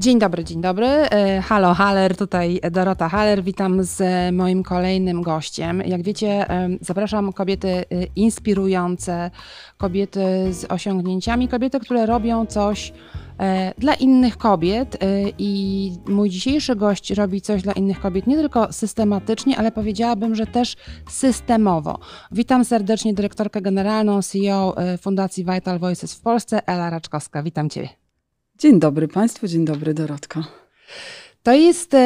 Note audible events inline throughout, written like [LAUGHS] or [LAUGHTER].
Dzień dobry, dzień dobry. E, halo Haller, tutaj Dorota Haller. Witam z moim kolejnym gościem. Jak wiecie, zapraszam kobiety e, inspirujące, kobiety z osiągnięciami, kobiety, które robią coś e, dla innych kobiet i mój dzisiejszy gość robi coś dla innych kobiet nie tylko systematycznie, ale powiedziałabym, że też systemowo. Witam serdecznie dyrektorkę generalną CEO Fundacji Vital Voices w Polsce, Ela Raczkowska. Witam Cię. Dzień dobry Państwu, dzień dobry Dorotka. To jest,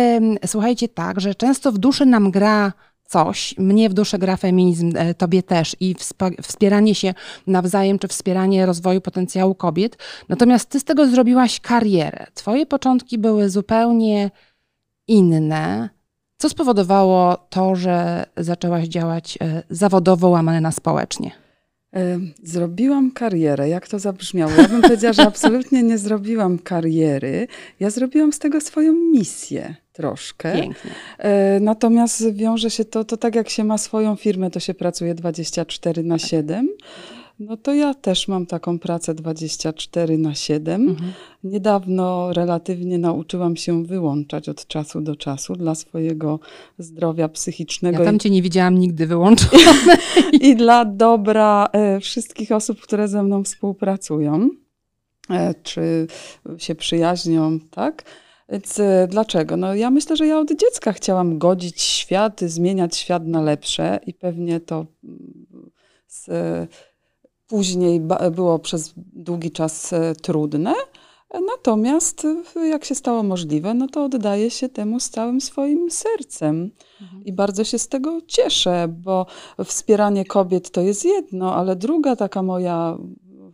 słuchajcie, tak, że często w duszy nam gra coś, mnie w duszy gra feminizm, e, tobie też i wspieranie się nawzajem, czy wspieranie rozwoju potencjału kobiet. Natomiast ty z tego zrobiłaś karierę. Twoje początki były zupełnie inne. Co spowodowało to, że zaczęłaś działać e, zawodowo, łamane na społecznie? Zrobiłam karierę. Jak to zabrzmiało? Ja bym powiedziała, że absolutnie nie zrobiłam kariery. Ja zrobiłam z tego swoją misję troszkę. Pięknie. Natomiast wiąże się to, to tak jak się ma swoją firmę, to się pracuje 24 na 7. No to ja też mam taką pracę 24 na 7. Mhm. Niedawno relatywnie nauczyłam się wyłączać od czasu do czasu dla swojego zdrowia psychicznego. Ja tam cię nie widziałam nigdy [LAUGHS] wyłączonej. I dla dobra e, wszystkich osób, które ze mną współpracują, e, czy się przyjaźnią, tak? Więc e, dlaczego? No ja myślę, że ja od dziecka chciałam godzić świat, zmieniać świat na lepsze i pewnie to mm, z Później było przez długi czas e, trudne, natomiast e, jak się stało możliwe, no to oddaję się temu z całym swoim sercem. Mhm. I bardzo się z tego cieszę, bo wspieranie kobiet to jest jedno, ale druga taka moja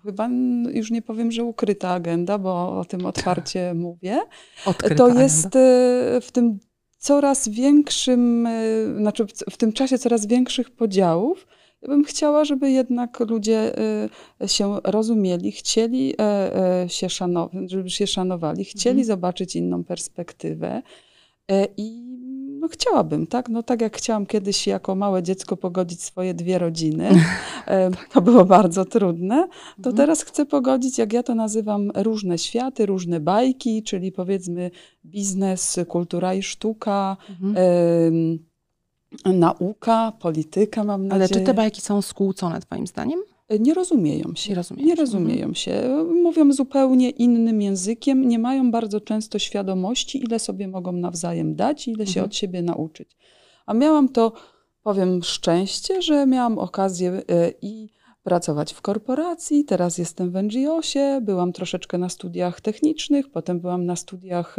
chyba już nie powiem, że ukryta agenda, bo o tym otwarcie mówię. Odkryta to jest agenda. E, w tym coraz większym, znaczy w tym czasie coraz większych podziałów, ja bym chciała, żeby jednak ludzie y, się rozumieli, chcieli e, e, się szanować, żeby się szanowali, chcieli mhm. zobaczyć inną perspektywę. E, I no chciałabym, tak? No tak jak chciałam kiedyś jako małe dziecko pogodzić swoje dwie rodziny, [LAUGHS] to było bardzo trudne, to mhm. teraz chcę pogodzić, jak ja to nazywam, różne światy, różne bajki, czyli powiedzmy biznes, kultura i sztuka, mhm nauka, polityka, mam nadzieję. Ale czy te bajki są skłócone twoim zdaniem? Nie rozumieją się. Nie rozumieją, nie rozumieją mhm. się. Mówią zupełnie innym językiem, nie mają bardzo często świadomości, ile sobie mogą nawzajem dać i ile się mhm. od siebie nauczyć. A miałam to, powiem, szczęście, że miałam okazję y, i pracować w korporacji. Teraz jestem w NGO-sie, byłam troszeczkę na studiach technicznych, potem byłam na studiach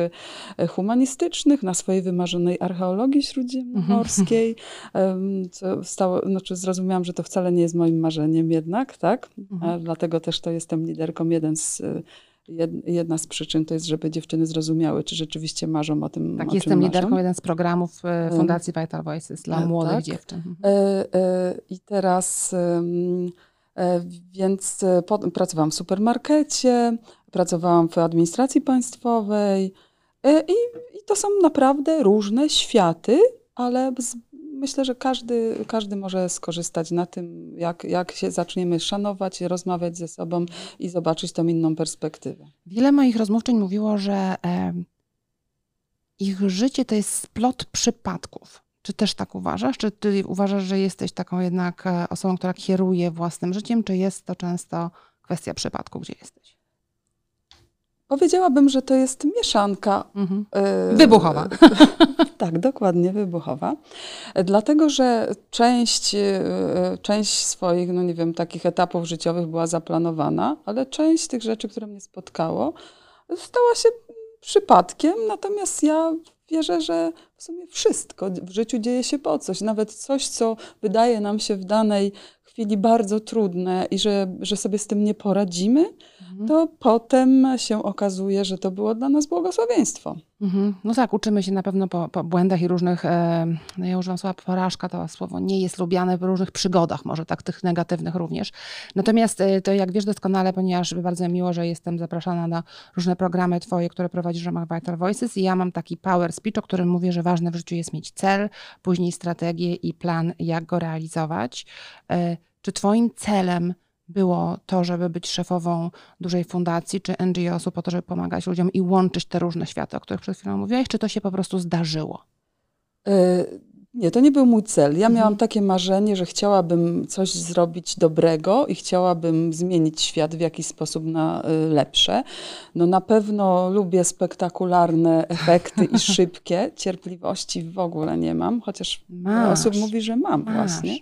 e, humanistycznych, na swojej wymarzonej archeologii śródziemnomorskiej. Mhm. Co stało, znaczy zrozumiałam, że to wcale nie jest moim marzeniem jednak, tak? Mhm. Dlatego też to jestem liderką. Jeden z e, jedna z przyczyn to jest, żeby dziewczyny zrozumiały, czy rzeczywiście marzą o tym. Tak, o jestem liderką jeden z programów e, Fundacji Vital Voices dla młodych tak. dziewczyn. Mhm. I teraz E, więc e, pracowałam w supermarkecie, pracowałam w administracji państwowej e, i, i to są naprawdę różne światy, ale z, myślę, że każdy, każdy może skorzystać na tym, jak, jak się zaczniemy szanować, rozmawiać ze sobą i zobaczyć tą inną perspektywę. Wiele moich rozmówczyń mówiło, że e, ich życie to jest splot przypadków. Czy też tak uważasz? Czy ty uważasz, że jesteś taką jednak e, osobą, która kieruje własnym życiem, czy jest to często kwestia przypadku, gdzie jesteś? Powiedziałabym, że to jest mieszanka. Mhm. Y wybuchowa. [LAUGHS] tak, dokładnie, wybuchowa. Dlatego, że część, y część swoich, no nie wiem, takich etapów życiowych była zaplanowana, ale część tych rzeczy, które mnie spotkało, stała się przypadkiem, natomiast ja wierzę, że w sumie wszystko w życiu dzieje się po coś. Nawet coś, co wydaje nam się w danej chwili bardzo trudne i że, że sobie z tym nie poradzimy, mhm. to potem się okazuje, że to było dla nas błogosławieństwo. Mhm. No tak, uczymy się na pewno po, po błędach i różnych, e, no ja używam słowa porażka, to słowo nie jest lubiane w różnych przygodach, może tak tych negatywnych również. Natomiast e, to jak wiesz doskonale, ponieważ bardzo miło, że jestem zapraszana na różne programy twoje, które prowadzisz w ramach Vital Voices i ja mam taki power speech, o którym mówię, że ważne w życiu jest mieć cel, później strategię i plan, jak go realizować. E, czy twoim celem było to, żeby być szefową dużej fundacji czy NGO-su po to, żeby pomagać ludziom i łączyć te różne światy, o których przed chwilą mówiłaś, czy to się po prostu zdarzyło? Y, nie, to nie był mój cel. Ja Mhm. miałam takie marzenie, że chciałabym coś zrobić dobrego i chciałabym zmienić świat w jakiś sposób na y, lepsze. No na pewno lubię spektakularne efekty i [LAUGHS] szybkie. Cierpliwości w ogóle nie mam, chociaż Masz. osób mówi, że mam Masz. właśnie.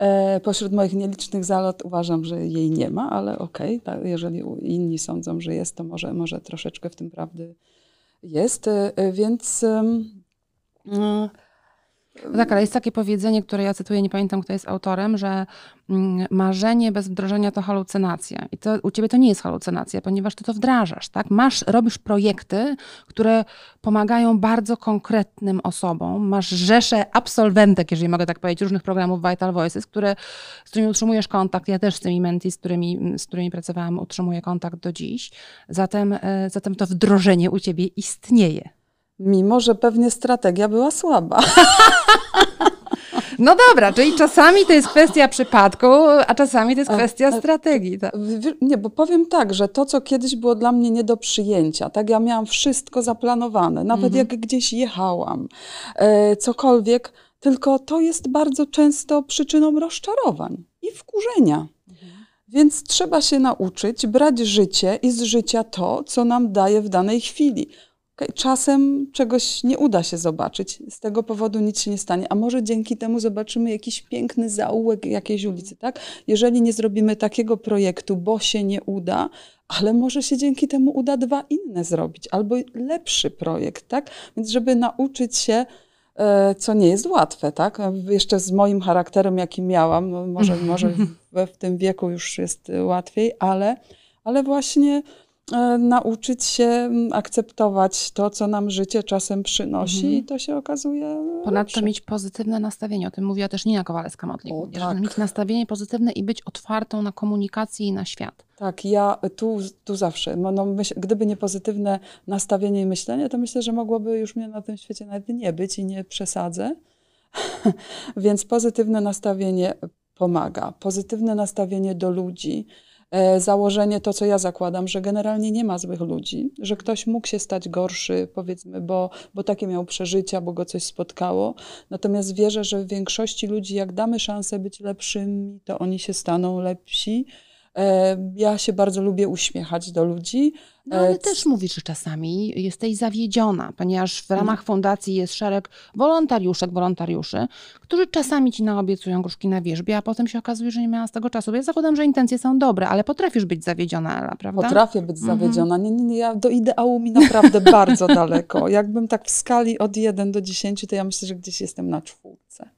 E, Pośród moich nielicznych zalet uważam, że jej nie ma, ale okej, tak, jeżeli inni sądzą, że jest, to może, może troszeczkę w tym prawdy jest. E, e, Więc mm, No tak, ale jest takie powiedzenie, które ja cytuję, nie pamiętam kto jest autorem, że mm, marzenie bez wdrożenia to halucynacja. I to u ciebie to nie jest halucynacja, ponieważ ty to wdrażasz, tak? Masz, robisz projekty, które pomagają bardzo konkretnym osobom. Masz rzeszę absolwentek, jeżeli mogę tak powiedzieć, różnych programów Vital Voices, które, z którymi utrzymujesz kontakt. Ja też z tymi mentis, z którymi, z którymi pracowałam, utrzymuję kontakt do dziś. Zatem, e, zatem to wdrożenie u ciebie istnieje. Mimo, że pewnie strategia była słaba. No dobra, czyli czasami to jest kwestia przypadku, a czasami to jest kwestia strategii. Tak. Nie, bo powiem tak, że to, co kiedyś było dla mnie nie do przyjęcia, tak ja miałam wszystko zaplanowane, nawet Mhm. jak gdzieś jechałam, e, cokolwiek, tylko to jest bardzo często przyczyną rozczarowań i wkurzenia. Więc trzeba się nauczyć brać życie i z życia to, co nam daje w danej chwili. Czasem czegoś nie uda się zobaczyć, z tego powodu nic się nie stanie, a może dzięki temu zobaczymy jakiś piękny zaułek jakiejś ulicy, tak? Jeżeli nie zrobimy takiego projektu, bo się nie uda, ale może się dzięki temu uda dwa inne zrobić, albo lepszy projekt, tak? Więc żeby nauczyć się, e, co nie jest łatwe, tak? Jeszcze z moim charakterem, jaki miałam, no może, może [LAUGHS] w, w tym wieku już jest łatwiej, ale, ale właśnie nauczyć się akceptować to, co nam życie czasem przynosi Mhm. i to się okazuje Ponadto lepsze. mieć pozytywne nastawienie. O tym mówiła też Nina że tak. Mieć nastawienie pozytywne i być otwartą na komunikację i na świat. Tak, ja tu, tu zawsze, no, no, myśl, gdyby nie pozytywne nastawienie i myślenie, to myślę, że mogłoby już mnie na tym świecie nawet nie być i nie przesadzę. [LAUGHS] Więc pozytywne nastawienie pomaga. Pozytywne nastawienie do ludzi. E, założenie to, co ja zakładam, że generalnie nie ma złych ludzi, że ktoś mógł się stać gorszy, powiedzmy, bo, bo takie miał przeżycia, bo go coś spotkało. Natomiast wierzę, że w większości ludzi, jak damy szansę być lepszymi, to oni się staną lepsi. E, Ja się bardzo lubię uśmiechać do ludzi. No ale E, też mówisz, że czasami jesteś zawiedziona, ponieważ w ramach fundacji jest szereg wolontariuszek, wolontariuszy, którzy czasami ci naobiecują gruszki na wierzbie, a potem się okazuje, że nie miała z tego czasu. Ja zakładam, że intencje są dobre, ale potrafisz być zawiedziona, Ela, prawda? Potrafię być Mhm. zawiedziona. Nie, nie, nie, ja do ideału mi naprawdę [LAUGHS] bardzo daleko. Jakbym tak w skali od 1 do 10, to ja myślę, że gdzieś jestem na czwórce.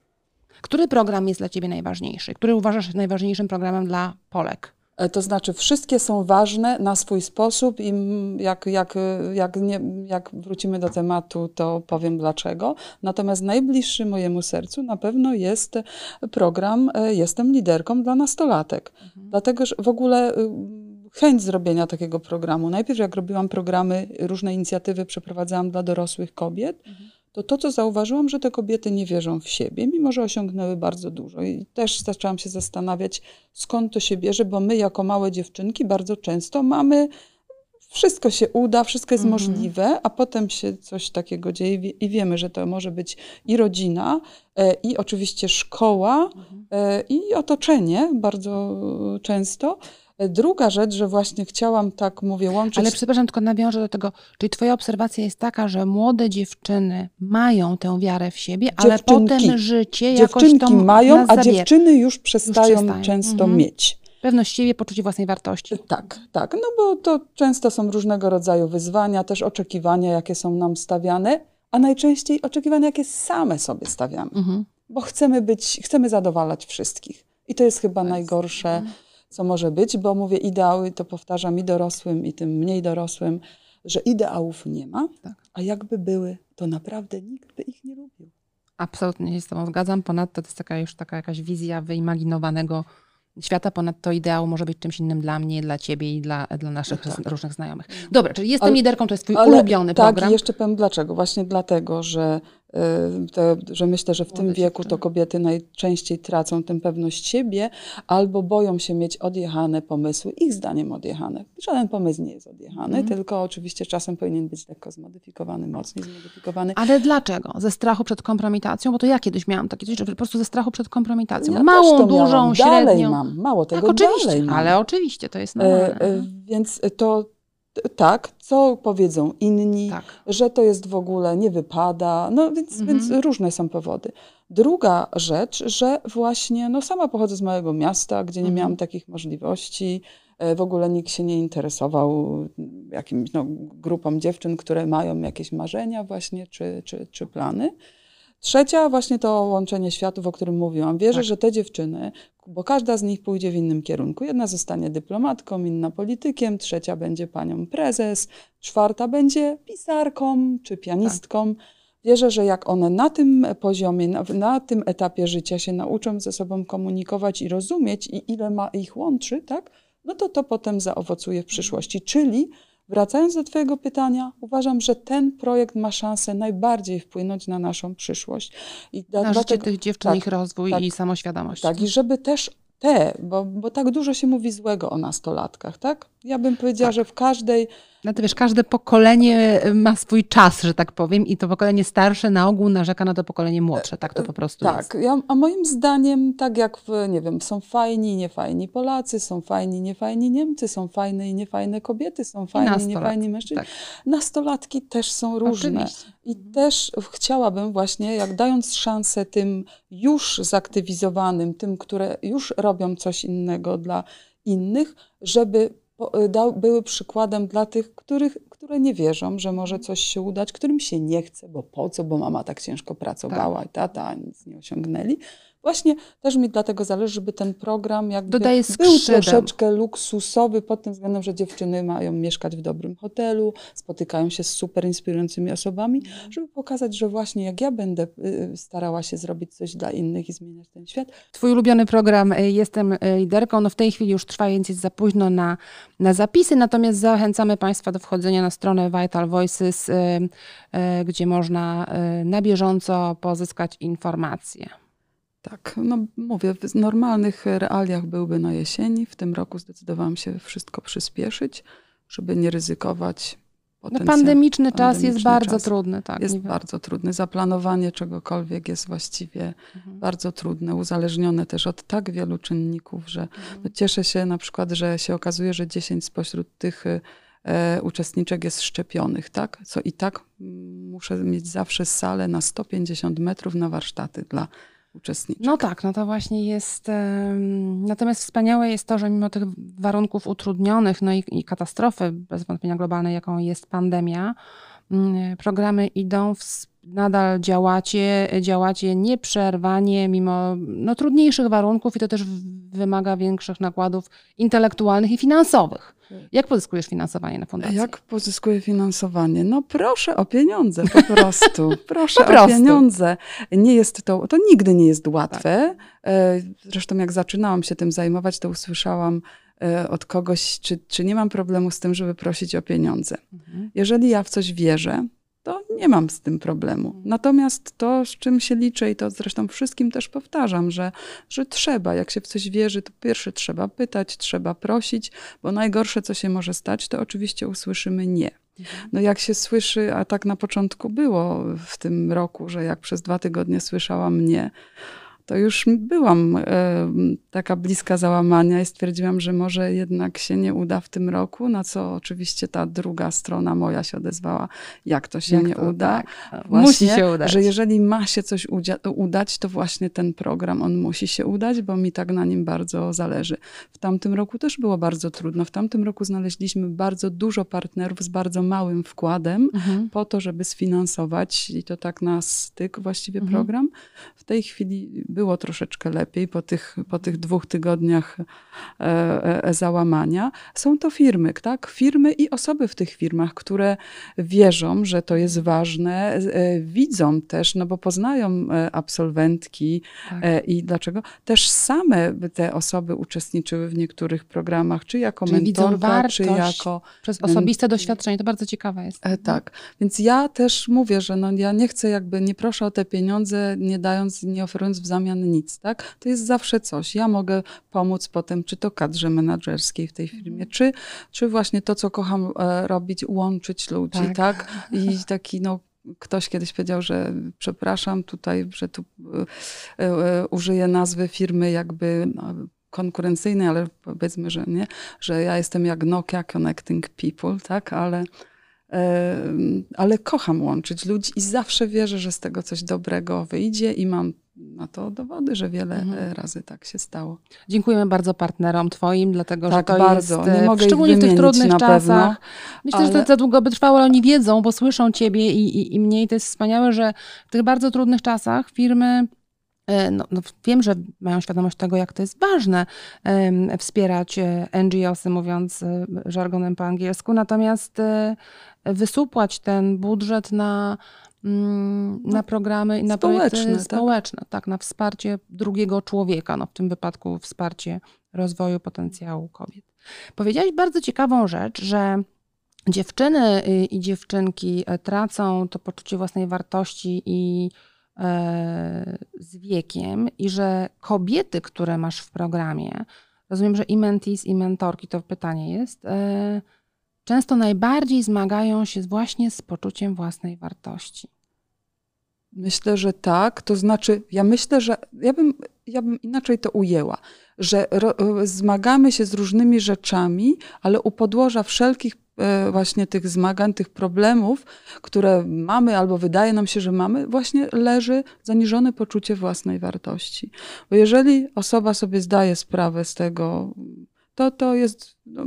Który program jest dla ciebie najważniejszy? Który uważasz najważniejszym programem dla Polek? E, To znaczy, wszystkie są ważne na swój sposób i jak, jak, jak, nie, jak wrócimy do tematu, to powiem dlaczego. Natomiast najbliższy mojemu sercu na pewno jest program e, Jestem liderką dla nastolatek. Dlatego, że w ogóle y, chęć zrobienia takiego programu. Najpierw jak robiłam programy, różne inicjatywy przeprowadzałam dla dorosłych kobiet, to to, co zauważyłam, że te kobiety nie wierzą w siebie, mimo że osiągnęły bardzo dużo. I też zaczęłam się zastanawiać, skąd to się bierze, bo my jako małe dziewczynki bardzo często mamy, wszystko się uda, wszystko jest Mhm. możliwe, a potem się coś takiego dzieje i wie- i wiemy, że to może być i rodzina, e, i oczywiście szkoła, e, i otoczenie bardzo często. E, Druga rzecz, że właśnie chciałam, tak mówię, łączyć... Ale przepraszam, tylko nawiążę do tego, czyli twoja obserwacja jest taka, że młode dziewczyny mają tę wiarę w siebie, ale potem życie jakoś Dziewczynki mają, a zabiera. dziewczyny już przestają, przestają. często Mhm. mieć. Pewność siebie, poczucie własnej wartości. Tak, tak. No bo to często są różnego rodzaju wyzwania, też oczekiwania, jakie są nam stawiane, a najczęściej oczekiwania, jakie same sobie stawiamy. Mhm. Bo chcemy być, chcemy zadowalać wszystkich. I to jest chyba najgorsze, co może być, bo mówię ideały, to powtarzam i dorosłym, i tym mniej dorosłym, że ideałów nie ma, Tak. a jakby były, to naprawdę nikt by ich nie lubił. Absolutnie się z tobą zgadzam. Ponadto to jest taka już taka jakaś wizja wyimaginowanego świata. Ponadto ideał może być czymś innym dla mnie, dla ciebie i dla, dla naszych No tak. różnych znajomych. Dobra, czyli jestem Ale- liderką, to jest twój Ale ulubiony tak, program. i jeszcze powiem dlaczego. Właśnie dlatego, że Y, że myślę, że w tym wieku to kobiety najczęściej tracą tę pewność siebie albo boją się mieć odjechane pomysły, ich zdaniem odjechane. Żaden pomysł nie jest odjechany, Mhm. tylko oczywiście czasem powinien być lekko zmodyfikowany, mocniej zmodyfikowany. Ale dlaczego? Ze strachu przed kompromitacją? Bo to ja kiedyś miałam takie coś, że po prostu ze strachu przed kompromitacją. Ja Małą, dużą, miałam. średnią. Dalej mam, mało tego, tak, oczywiście, ale oczywiście, to jest E, normalne. e, więc to tak, co powiedzą inni, tak. że to jest w ogóle, nie wypada, no więc, Mhm. więc różne są powody. Druga rzecz, że właśnie, no sama pochodzę z małego miasta, gdzie nie Mhm. miałam takich możliwości, e, w ogóle nikt się nie interesował jakimś no, grupą dziewczyn, które mają jakieś marzenia właśnie, czy, czy, czy plany. Trzecia właśnie to łączenie światów, o którym mówiłam. Wierzę, Tak. że te dziewczyny, bo każda z nich pójdzie w innym kierunku. Jedna zostanie dyplomatką, inna politykiem, trzecia będzie panią prezes, czwarta będzie pisarką czy pianistką. Wierzę, że jak one na tym poziomie, na, na tym etapie życia się nauczą ze sobą komunikować i rozumieć, i ile ma ich łączy, tak, no to to potem zaowocuje w przyszłości. Czyli Wracając do Twojego pytania, uważam, że ten projekt ma szansę najbardziej wpłynąć na naszą przyszłość. I Na życie dlatego- tych dziewczyn, tak, ich rozwój tak, i samoświadomość. tak, i żeby też te, bo, bo tak dużo się mówi złego o nastolatkach, tak? Ja bym powiedziała, Tak. że w każdej No to wiesz, każde pokolenie ma swój czas, że tak powiem, i to pokolenie starsze na ogół narzeka na to pokolenie młodsze. Tak to po prostu Tak, jest. ja, a moim zdaniem, tak jak w, nie wiem, są fajni i niefajni Polacy, są fajni i niefajni Niemcy, są fajne i niefajne kobiety, są fajni i niefajni mężczyźni. tak. Nastolatki też są różne. Oczywiście. I też chciałabym właśnie, jak dając szansę tym już zaktywizowanym, tym, które już robią coś innego dla innych, żeby dał, były przykładem dla tych, których, które nie wierzą, że może coś się udać, którym się nie chce, bo po co, bo mama tak ciężko pracowała i tata, a nic nie osiągnęli. Właśnie też mi dlatego zależy, żeby ten program jakby Dodaje był troszeczkę luksusowy pod tym względem, że dziewczyny mają mieszkać w dobrym hotelu, spotykają się z super inspirującymi osobami, Mhm. żeby pokazać, że właśnie jak ja będę y, starała się zrobić coś dla innych i zmieniać ten świat, Twój ulubiony program y, Jestem y, liderką. No w tej chwili już trwa, więc jest za późno na, na zapisy. Natomiast zachęcamy Państwa do wchodzenia na stronę Vital Voices, y, y, gdzie można y, na bieżąco pozyskać informacje. Tak, no mówię, w normalnych realiach byłby na jesieni. W tym roku zdecydowałam się wszystko przyspieszyć, żeby nie ryzykować. No, potencjał- pandemiczny czas jest pandemiczny bardzo czas. trudny. Tak, Jest bardzo trudny. Zaplanowanie czegokolwiek jest właściwie Mhm. bardzo trudne, uzależnione też od tak wielu czynników, że Mhm. no cieszę się na przykład, że się okazuje, że 10 spośród tych e, uczestniczek jest szczepionych, tak? Co i tak mm, muszę mieć zawsze salę na 150 metrów na warsztaty dla uczestniczek. No tak, no to właśnie jest. Natomiast wspaniałe jest to, że mimo tych warunków utrudnionych, no i, i katastrofy bez wątpienia globalnej, jaką jest pandemia, mm, programy idą, w, nadal działacie, działacie nieprzerwanie, mimo no, trudniejszych warunków i to też wymaga większych nakładów intelektualnych i finansowych. Jak pozyskujesz finansowanie na fundację? Jak pozyskuję finansowanie? No proszę o pieniądze po [LAUGHS] prostu. Proszę Po prostu. o pieniądze. Nie jest to, to nigdy nie jest łatwe. E, Zresztą jak zaczynałam się tym zajmować, to usłyszałam e, od kogoś, czy, czy nie mam problemu z tym, żeby prosić o pieniądze. Mhm. Jeżeli ja w coś wierzę, to nie mam z tym problemu. Natomiast to, z czym się liczę, i to zresztą wszystkim też powtarzam, że, że trzeba, jak się w coś wierzy, to pierwsze trzeba pytać, trzeba prosić, bo najgorsze, co się może stać, to oczywiście usłyszymy nie. No jak się słyszy, a tak na początku było w tym roku, że jak przez dwa tygodnie słyszałam nie, to już byłam e, taka bliska załamania i stwierdziłam, że może jednak się nie uda w tym roku, na co oczywiście ta druga strona moja się odezwała, jak to się Jak nie to, uda. tak. Musi się udać. Że jeżeli ma się coś udać, to właśnie ten program, on musi się udać, bo mi tak na nim bardzo zależy. W tamtym roku też było bardzo trudno. W tamtym roku znaleźliśmy bardzo dużo partnerów z bardzo małym wkładem, Mhm. po to, żeby sfinansować i to tak na styk właściwie Mhm. program. W tej chwili było troszeczkę lepiej po tych, po tych dwóch tygodniach e, e, załamania. Są to firmy, tak? Firmy i osoby w tych firmach, które wierzą, że to jest ważne, widzą też, no bo poznają absolwentki tak. i dlaczego też same te osoby uczestniczyły w niektórych programach, czy jako Czyli mentorka, czy jako... Przez osobiste doświadczenie, to bardzo ciekawe jest. Tak, więc ja też mówię, że no ja nie chcę jakby, nie proszę o te pieniądze, nie dając, nie oferując w zamian nic, tak? To jest zawsze coś. Ja mogę pomóc potem, czy to kadrze menedżerskiej w tej firmie, mhm. czy, czy właśnie to, co kocham e, robić, łączyć ludzi, tak? tak? I [LAUGHS] taki, no, Ktoś kiedyś powiedział, że przepraszam tutaj, że tu e, e, użyję nazwy firmy jakby no, konkurencyjnej, ale powiedzmy, że nie, że ja jestem jak Nokia Connecting People, tak, ale ale kocham łączyć ludzi i zawsze wierzę, że z tego coś dobrego wyjdzie i mam na to dowody, że wiele mhm. razy tak się stało. Dziękujemy bardzo partnerom Twoim, dlatego tak, że to bardzo. jest, Nie mogę szczególnie w tych trudnych czasach. Myślę, ale... że to za długo by trwało, ale oni wiedzą, bo słyszą Ciebie i, i, i mnie i to jest wspaniałe, że w tych bardzo trudnych czasach firmy e, no, no, wiem, że mają świadomość tego, jak to jest ważne um, wspierać e, NGOsy, mówiąc e, żargonem po angielsku, natomiast wysupłać ten budżet na, na no, programy i na społeczne, projekty tak? społeczne, tak, na wsparcie drugiego człowieka, no w tym wypadku wsparcie rozwoju potencjału kobiet. Powiedziałaś bardzo ciekawą rzecz, że dziewczyny i dziewczynki e, tracą to poczucie własnej wartości i e, z wiekiem i że kobiety, które masz w programie, rozumiem, że i mentees, i mentorki, to pytanie jest, e, często najbardziej zmagają się właśnie z poczuciem własnej wartości. Myślę, że tak. To znaczy, ja myślę, że ja bym, ja bym inaczej to ujęła, że ro, zmagamy się z różnymi rzeczami, ale u podłoża wszelkich e, właśnie tych zmagań, tych problemów, które mamy albo wydaje nam się, że mamy, właśnie leży zaniżone poczucie własnej wartości. Bo jeżeli osoba sobie zdaje sprawę z tego, to to jest no,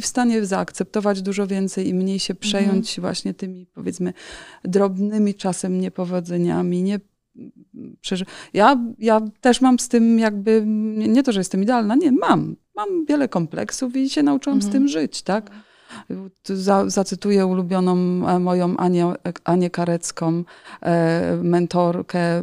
w stanie zaakceptować dużo więcej i mniej się przejąć mhm. właśnie tymi, powiedzmy, drobnymi czasem niepowodzeniami, nie, ja, ja też mam z tym jakby, nie, nie, to, że jestem idealna, nie, mam. Mam wiele kompleksów i się nauczyłam mhm. z tym żyć, tak? Za, zacytuję ulubioną e, moją Anię, Anię Karecką, e, mentorkę,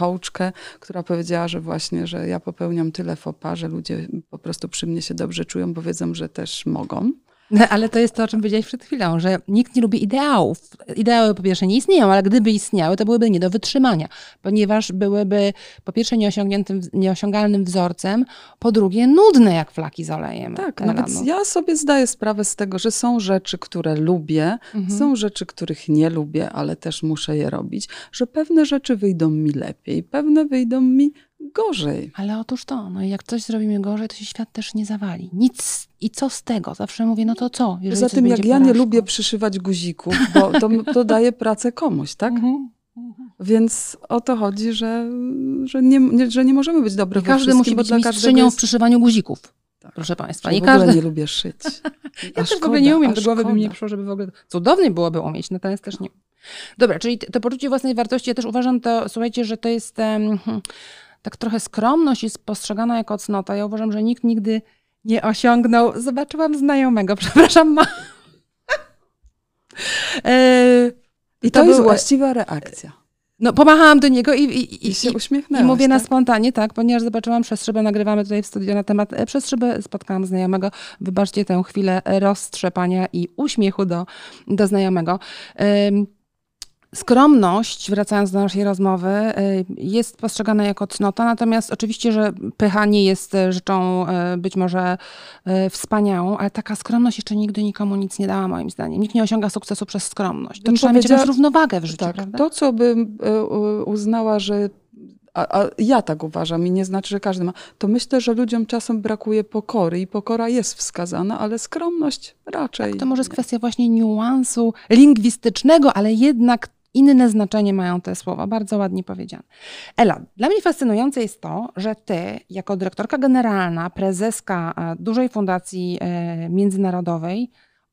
coachkę, która powiedziała, że właśnie, że ja popełniam tyle fopa, że ludzie po prostu przy mnie się dobrze czują, bo wiedzą, że też mogą. No, ale to jest to, o czym powiedziałeś przed chwilą, że nikt nie lubi ideałów. Ideały po pierwsze nie istnieją, ale gdyby istniały, to byłyby nie do wytrzymania, ponieważ byłyby po pierwsze nieosiągniętym, nieosiągalnym wzorcem, po drugie nudne jak flaki z olejem. Tak, no więc ja sobie zdaję sprawę z tego, że są rzeczy, które lubię, mhm. są rzeczy, których nie lubię, ale też muszę je robić, że pewne rzeczy wyjdą mi lepiej, pewne wyjdą mi gorzej. Ale otóż to, no jak coś zrobimy gorzej, to się świat też nie zawali. Nic i co z tego? Zawsze mówię, no to co? Poza tym, jak ja nie lubię przyszywać guzików, bo to, to daje pracę komuś, tak? Mhm. Więc o to chodzi, że, że, nie, że nie możemy być dobrzy I każdy musi być mistrzynią jest... w przyszywaniu guzików. Tak. Proszę Państwa. Nie w każdy... nie lubię szyć. [LAUGHS] ja też w ogóle nie umiem, do głowy by mi nie przyszło, żeby w ogóle... Cudownie byłoby umieć, natomiast też nie. Dobra, czyli to poczucie własnej wartości, ja też uważam to, słuchajcie, że to jest... Um, tak trochę skromność jest postrzegana jako cnota. Ja uważam, że nikt nigdy nie osiągnął. Zobaczyłam znajomego, [LAUGHS] przepraszam. Ma... e, I to, to jest właściwa reakcja. No, pomachałam do niego i, i, I się uśmiechnęłaś, I mówię tak? na spontanie, tak, ponieważ zobaczyłam przez szybę, nagrywamy tutaj w studio na temat e, przez szybę, spotkałam znajomego. Wybaczcie tę chwilę roztrzepania i uśmiechu do, do znajomego. Skromność, wracając do naszej rozmowy, y, jest postrzegana jako cnota, natomiast oczywiście, że pycha nie jest y, rzeczą y, być może wspaniałą, ale taka skromność jeszcze nigdy nikomu nic nie dała, moim zdaniem. Nikt nie osiąga sukcesu przez skromność. To trzeba mieć jakąś równowagę w życiu, tak, prawda? To, co bym uznała, że a, a, ja tak uważam i nie znaczy, że każdy ma, to myślę, że ludziom czasem brakuje pokory i pokora jest wskazana, ale skromność raczej. Tak, to może jest kwestia właśnie niuansu lingwistycznego, ale jednak inne znaczenie mają te słowa, bardzo ładnie powiedziane. Ela, dla mnie fascynujące jest to, że ty, jako dyrektorka generalna, prezeska e, dużej fundacji e, międzynarodowej,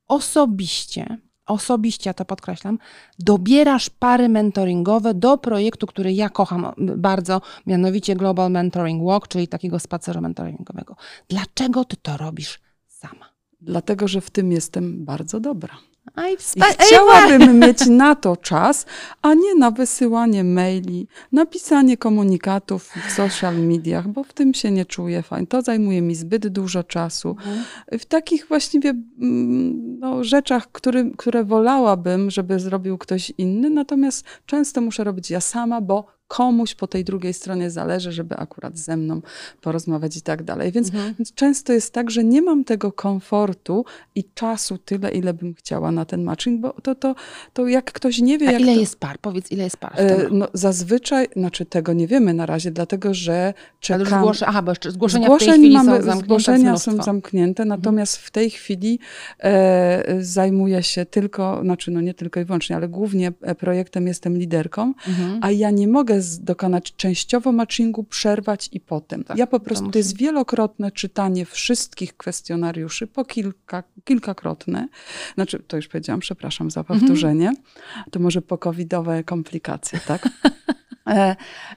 osobiście osobiście, to podkreślam, dobierasz pary mentoringowe do projektu, który ja kocham bardzo, mianowicie Global Mentoring Walk, czyli takiego spaceru mentoringowego. Dlaczego ty to robisz sama? Dlatego, że w tym jestem bardzo dobra. I wspa- chciałabym mieć [LAUGHS] na to czas, a nie na wysyłanie maili, napisanie komunikatów w social mediach, bo w tym się nie czuję fajnie. To zajmuje mi zbyt dużo czasu. Mhm. W takich właściwie mm, no, rzeczach, który, które wolałabym, żeby zrobił ktoś inny, natomiast często muszę robić ja sama, bo komuś po tej drugiej stronie zależy, żeby akurat ze mną porozmawiać i tak dalej. Więc, Mhm. więc często jest tak, że nie mam tego komfortu i czasu tyle, ile bym chciała na ten matching, bo to, to, to jak ktoś nie wie, A ile to, jest par? Powiedz, ile jest par E? No, zazwyczaj, znaczy tego nie wiemy na razie, dlatego że Ale już zgłosze, aha, bo jeszcze zgłoszenia Zgłoszeń mamy, są zamknięte zgłoszenia. Mhm. są zamknięte, natomiast w tej chwili e, zajmuję się tylko, znaczy no nie tylko i wyłącznie, ale głównie e, projektem jestem liderką, Mhm. a ja nie mogę z, dokonać częściowo matchingu, przerwać i potem. Tak, ja po prostu, to, jest wielokrotne czytanie wszystkich kwestionariuszy, po kilka, kilkakrotne, znaczy to już powiedziałam, przepraszam za Mhm. powtórzenie, to może po covidowe komplikacje, tak? [LAUGHS] e,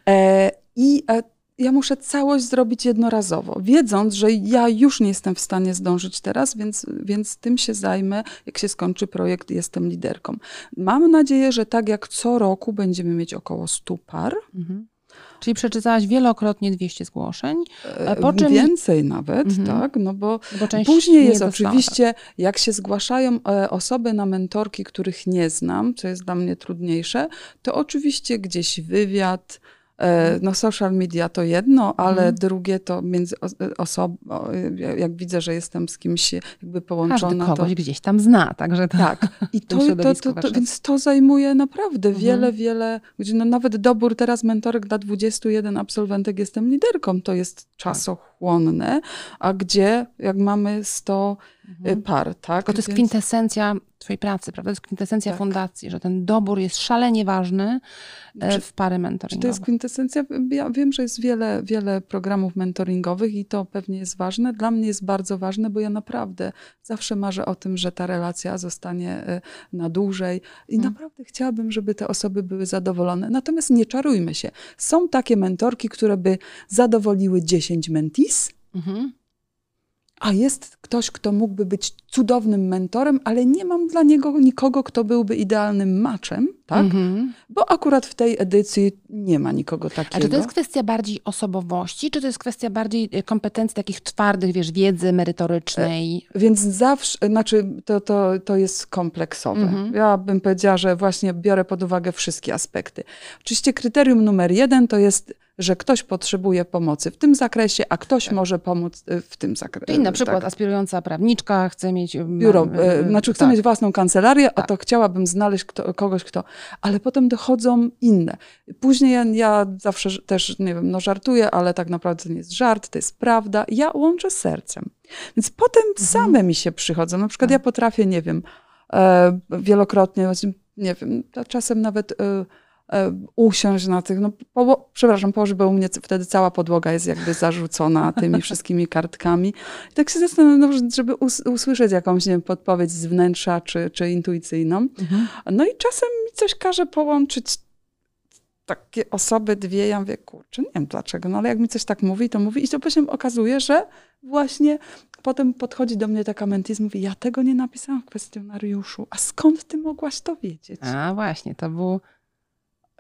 e, I e, ja muszę całość zrobić jednorazowo, wiedząc, że ja już nie jestem w stanie zdążyć teraz, więc, więc tym się zajmę, jak się skończy projekt, jestem liderką. Mam nadzieję, że tak jak co roku będziemy mieć około 100 par, Mhm. Czyli przeczytałaś wielokrotnie 200 zgłoszeń, e, po czym- więcej nawet, Mhm. tak, no bo bo Później nie jest dostała, oczywiście, jak się zgłaszają e, osoby na mentorki, których nie znam, co jest dla mnie trudniejsze, to oczywiście gdzieś wywiad, e, no social media to jedno, ale Mhm. drugie to między osobą, jak widzę, że jestem z kimś jakby Każdy połączona, to kogoś gdzieś tam zna, także to... tak. I [LAUGHS] to, to, to, to, więc to zajmuje naprawdę Mhm. wiele, wiele, no nawet dobór teraz mentorek dla 21 absolwentek jestem liderką, to jest czasochłonne, a gdzie jak mamy 100 Mhm. par, tak? Tylko to jest Więc- kwintesencja twojej pracy, prawda? To jest kwintesencja Tak. fundacji, że ten dobór jest szalenie ważny e, Czy- w pary mentoringowe. to jest kwintesencja? Ja wiem, że jest wiele, wiele programów mentoringowych i to pewnie jest ważne. Dla mnie jest bardzo ważne, bo ja naprawdę zawsze marzę o tym, że ta relacja zostanie y, na dłużej i Mhm. naprawdę chciałabym, żeby te osoby były zadowolone. Natomiast nie czarujmy się. Są takie mentorki, które by zadowoliły 10 mentis, Mhm. a jest ktoś, kto mógłby być cudownym mentorem, ale nie mam dla niego nikogo, kto byłby idealnym maczem, tak? Mhm. Bo akurat w tej edycji nie ma nikogo takiego. A czy to jest kwestia bardziej osobowości, czy to jest kwestia bardziej e, kompetencji takich twardych, wiesz, wiedzy merytorycznej? Więc zawsze, znaczy to, to, to jest kompleksowe. Mhm. Ja bym powiedziała, że właśnie biorę pod uwagę wszystkie aspekty. Oczywiście kryterium numer jeden to jest, że ktoś potrzebuje pomocy w tym zakresie, a ktoś może pomóc y, w tym zakresie. Czyli na przykład aspirująca prawniczka chce mieć... e, Biuro, e, znaczy chcę tak. mieć własną kancelarię, a Tak. to chciałabym znaleźć kto, kogoś, kto... Ale potem dochodzą inne. Później ja, ja zawsze też, nie wiem, no żartuję, ale tak naprawdę to nie jest żart, to jest prawda. Ja łączę sercem. Więc potem same mi się przychodzą. Na przykład Mhm. Tak. ja potrafię, nie wiem, e, wielokrotnie, nie wiem, czasem nawet... E, usiąść na tych, no po, przepraszam, położy, bo u mnie wtedy cała podłoga jest jakby zarzucona tymi [LAUGHS] wszystkimi kartkami. I tak się zastanawiam, no, żeby us, usłyszeć jakąś, nie wiem, podpowiedź z wnętrza czy, czy intuicyjną. Mhm. No i czasem mi coś każe połączyć takie osoby dwie, ja mówię, kurczę, nie wiem dlaczego, no ale jak mi coś tak mówi, to mówi i to później okazuje, że właśnie potem podchodzi do mnie taka mentis mówi, ja tego nie napisałam w kwestionariuszu, a skąd ty mogłaś to wiedzieć? A właśnie, to był...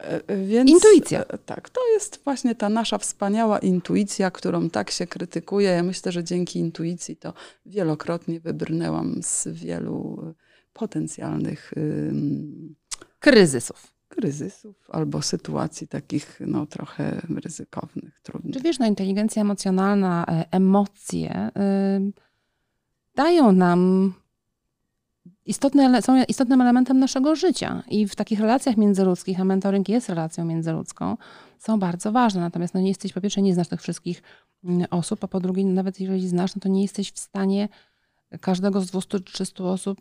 E, e, Więc, Intuicja. e, Tak, to jest właśnie ta nasza wspaniała intuicja, którą tak się krytykuje. Ja myślę, że dzięki intuicji to wielokrotnie wybrnęłam z wielu potencjalnych ym, kryzysów. kryzysów albo sytuacji takich no, trochę ryzykownych, trudnych. Czy wiesz, no inteligencja emocjonalna, emocje y, dają nam istotne, są istotnym elementem naszego życia i w takich relacjach międzyludzkich, a mentoring jest relacją międzyludzką, są bardzo ważne. Natomiast no nie jesteś, po pierwsze, nie znasz tych wszystkich mm, osób, a po drugie, nawet jeżeli znasz, no to nie jesteś w stanie każdego z 200-300 osób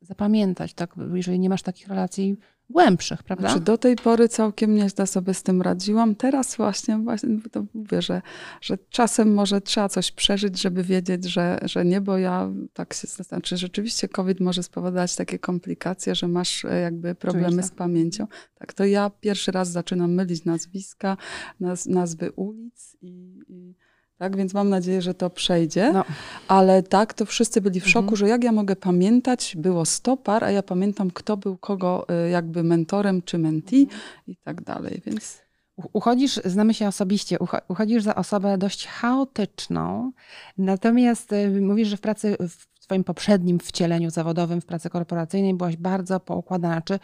zapamiętać, tak? jeżeli nie masz takich relacji głębszych, prawda? Znaczy do tej pory całkiem nieźle sobie z tym radziłam. Teraz właśnie, właśnie to mówię, że, że czasem może trzeba coś przeżyć, żeby wiedzieć, że, że nie, bo ja tak się znaczy rzeczywiście COVID może spowodować takie komplikacje, że masz e, jakby problemy z pamięcią. Tak, to ja pierwszy raz zaczynam mylić nazwiska, naz, nazwy ulic i, i tak, więc mam nadzieję, że to przejdzie. No. Ale tak, to wszyscy byli w szoku, mhm. że jak ja mogę pamiętać, było 100 par, a ja pamiętam, kto był kogo y, jakby mentorem czy mentee mhm. i tak dalej, więc... Uchodzisz, znamy się osobiście, uchodzisz za osobę dość chaotyczną, natomiast y, mówisz, że w pracy, w twoim poprzednim wcieleniu zawodowym, w pracy korporacyjnej byłaś bardzo poukładana. Czy,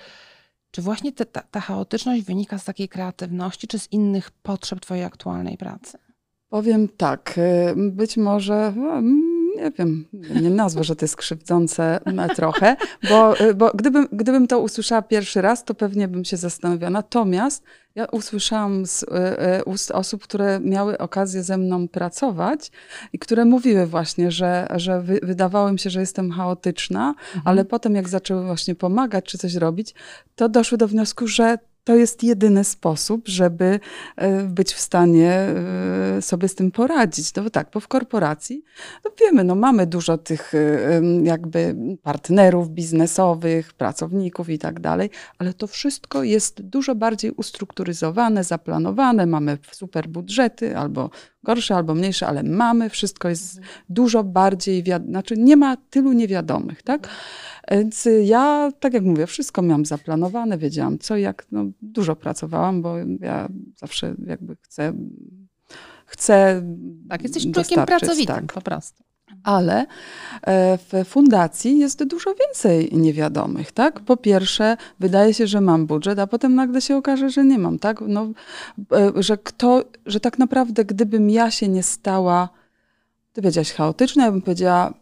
czy właśnie te, ta, ta chaotyczność wynika z takiej kreatywności, czy z innych potrzeb twojej aktualnej pracy? Powiem tak, y, być może, no, nie wiem, nie nazwę, że to jest krzywdzące trochę, bo, y, bo gdybym, gdybym to usłyszała pierwszy raz, to pewnie bym się zastanowiła. Natomiast ja usłyszałam z y, ust osób, które miały okazję ze mną pracować i które mówiły właśnie, że, że wy, wydawało mi się, że jestem chaotyczna, mhm. ale potem jak zaczęły właśnie pomagać czy coś robić, to doszły do wniosku, że to jest jedyny sposób, żeby e, być w stanie e, sobie z tym poradzić. No tak, bo w korporacji, no wiemy, no mamy dużo tych e, jakby partnerów biznesowych, pracowników i tak dalej, ale to wszystko jest dużo bardziej ustrukturyzowane, zaplanowane, mamy super budżety albo gorsze, albo mniejsze, ale mamy, wszystko jest mhm. dużo bardziej, znaczy nie ma tylu niewiadomych, tak? Więc ja, tak jak mówię, wszystko miałam zaplanowane, wiedziałam co, jak, no, dużo pracowałam, bo ja zawsze jakby chcę, chcę Tak, jesteś człowiekiem pracowitym tak. po prostu. Ale e, w fundacji jest dużo więcej niewiadomych, tak? Po pierwsze, wydaje się, że mam budżet, a potem nagle się okaże, że nie mam, tak? No, e, że kto, że tak naprawdę, gdybym ja się nie stała, ty powiedziałaś chaotyczna, ja bym powiedziała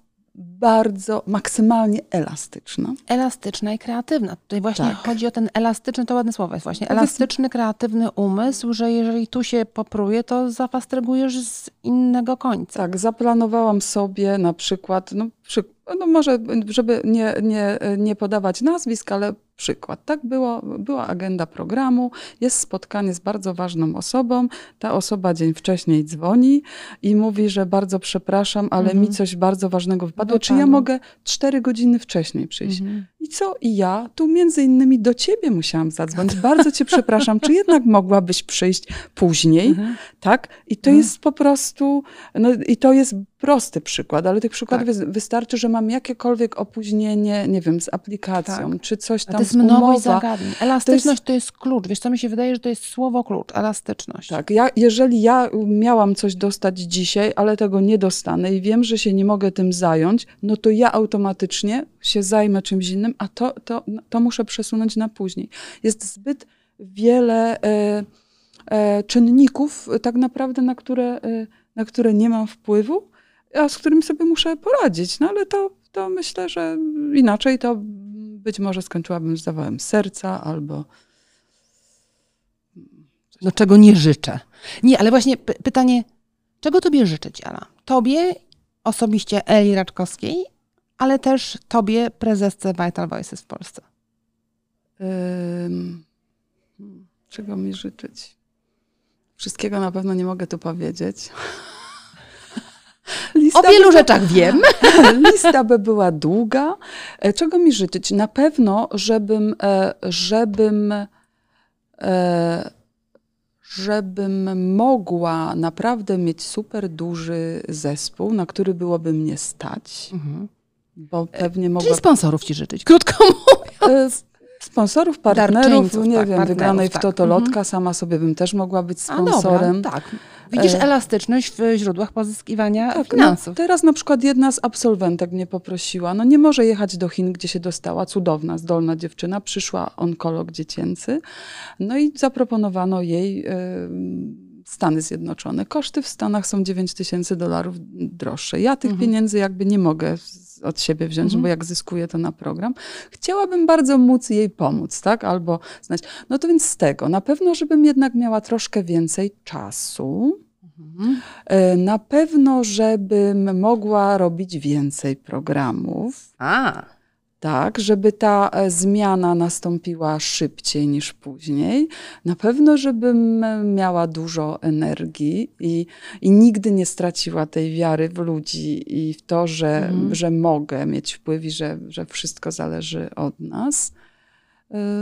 bardzo, maksymalnie elastyczna. Elastyczna i kreatywna. Tutaj właśnie tak. chodzi o ten elastyczny, to ładne słowo jest właśnie, elastyczny, kreatywny umysł, że jeżeli tu się popruje, to zafastrygujesz z innego końca. Tak, zaplanowałam sobie na przykład, no, przy, no może, żeby nie, nie, nie podawać nazwisk, ale przykład. Tak było, była agenda programu, jest spotkanie z bardzo ważną osobą. Ta osoba dzień wcześniej dzwoni i mówi, że bardzo przepraszam, ale mhm. mi coś bardzo ważnego wypadło. Czy ja mogę cztery godziny wcześniej przyjść? Mhm. I co? I ja tu między innymi do ciebie musiałam zadzwonić. Bardzo cię przepraszam, czy jednak mogłabyś przyjść później? Mhm. Tak? I to mhm. jest po prostu, no, i to jest prosty przykład, ale tych przykładów tak. wystarczy, że mam jakiekolwiek opóźnienie, nie wiem, z aplikacją, tak. czy coś tam jest mnogość zagadnień. Elastyczność to jest... to jest klucz. Wiesz co, mi się wydaje, że to jest słowo klucz. Elastyczność. Tak. Ja, jeżeli ja miałam coś dostać dzisiaj, ale tego nie dostanę i wiem, że się nie mogę tym zająć, no to ja automatycznie się zajmę czymś innym, a to, to, to muszę przesunąć na później. Jest zbyt wiele e, e, czynników tak naprawdę, na które, e, na które nie mam wpływu, a z którymi sobie muszę poradzić. No ale to, to myślę, że inaczej to być może skończyłabym z zawałem serca albo. No czego nie życzę. Nie, ale właśnie pytanie, czego tobie życzę, Ciala? Tobie, osobiście Eli Raczkowskiej, ale też tobie, prezesce Vital Voices w Polsce. Um, czego mi życzyć? Wszystkiego na pewno nie mogę tu powiedzieć. [LAUGHS] Lista o wielu by, rzeczach wiem. [LAUGHS] Lista by była długa. E, czego mi życzyć? Na pewno, żebym, e, żebym, e, żebym mogła naprawdę mieć super duży zespół, na który byłoby mnie stać. Mhm. Bo pewnie mogła... Czyli sponsorów ci życzyć, krótko [LAUGHS] mówiąc. Sponsorów, partnerów, nie tak, wiem, wygranej w tak. Totolotka, mhm. sama sobie bym też mogła być sponsorem. Dobra, tak. Widzisz e, elastyczność w źródłach pozyskiwania tak, no, finansów. No, teraz na przykład jedna z absolwentek mnie poprosiła, no nie może jechać do Chin, gdzie się dostała, cudowna, zdolna dziewczyna, przyszła onkolog dziecięcy, no i zaproponowano jej... Stany Zjednoczone. Koszty w Stanach są 9 tysięcy dolarów droższe. Ja tych mhm. pieniędzy jakby nie mogę od siebie wziąć, mhm. bo jak zyskuję to na program. Chciałabym bardzo móc jej pomóc, tak? Albo znać. No to więc z tego, na pewno, żebym jednak miała troszkę więcej czasu. Mhm. E, na pewno, żebym mogła robić więcej programów. A. tak, żeby ta e, zmiana nastąpiła szybciej niż później. Na pewno, żebym miała dużo energii i, i nigdy nie straciła tej wiary w ludzi i w to, że, mhm. że mogę mieć wpływ i że, że wszystko zależy od nas.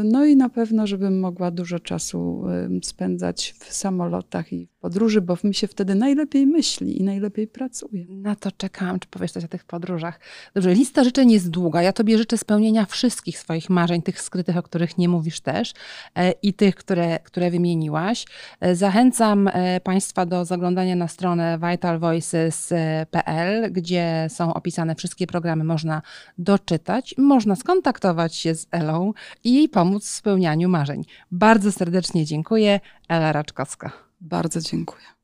No i na pewno, żebym mogła dużo czasu spędzać w samolotach i w podróży, bo mi się wtedy najlepiej myśli i najlepiej pracuje. Na to czekałam, czy powiesz coś o tych podróżach. Dobrze, lista życzeń jest długa. Ja tobie życzę spełnienia wszystkich swoich marzeń, tych skrytych, o których nie mówisz też e, i tych, które, które wymieniłaś. E, zachęcam e, Państwa do zaglądania na stronę vitalvoices.pl, gdzie są opisane wszystkie programy. Można doczytać, można skontaktować się z Elą i jej pomóc w spełnianiu marzeń. Bardzo serdecznie dziękuję. Ela Raczkowska. Bardzo dziękuję.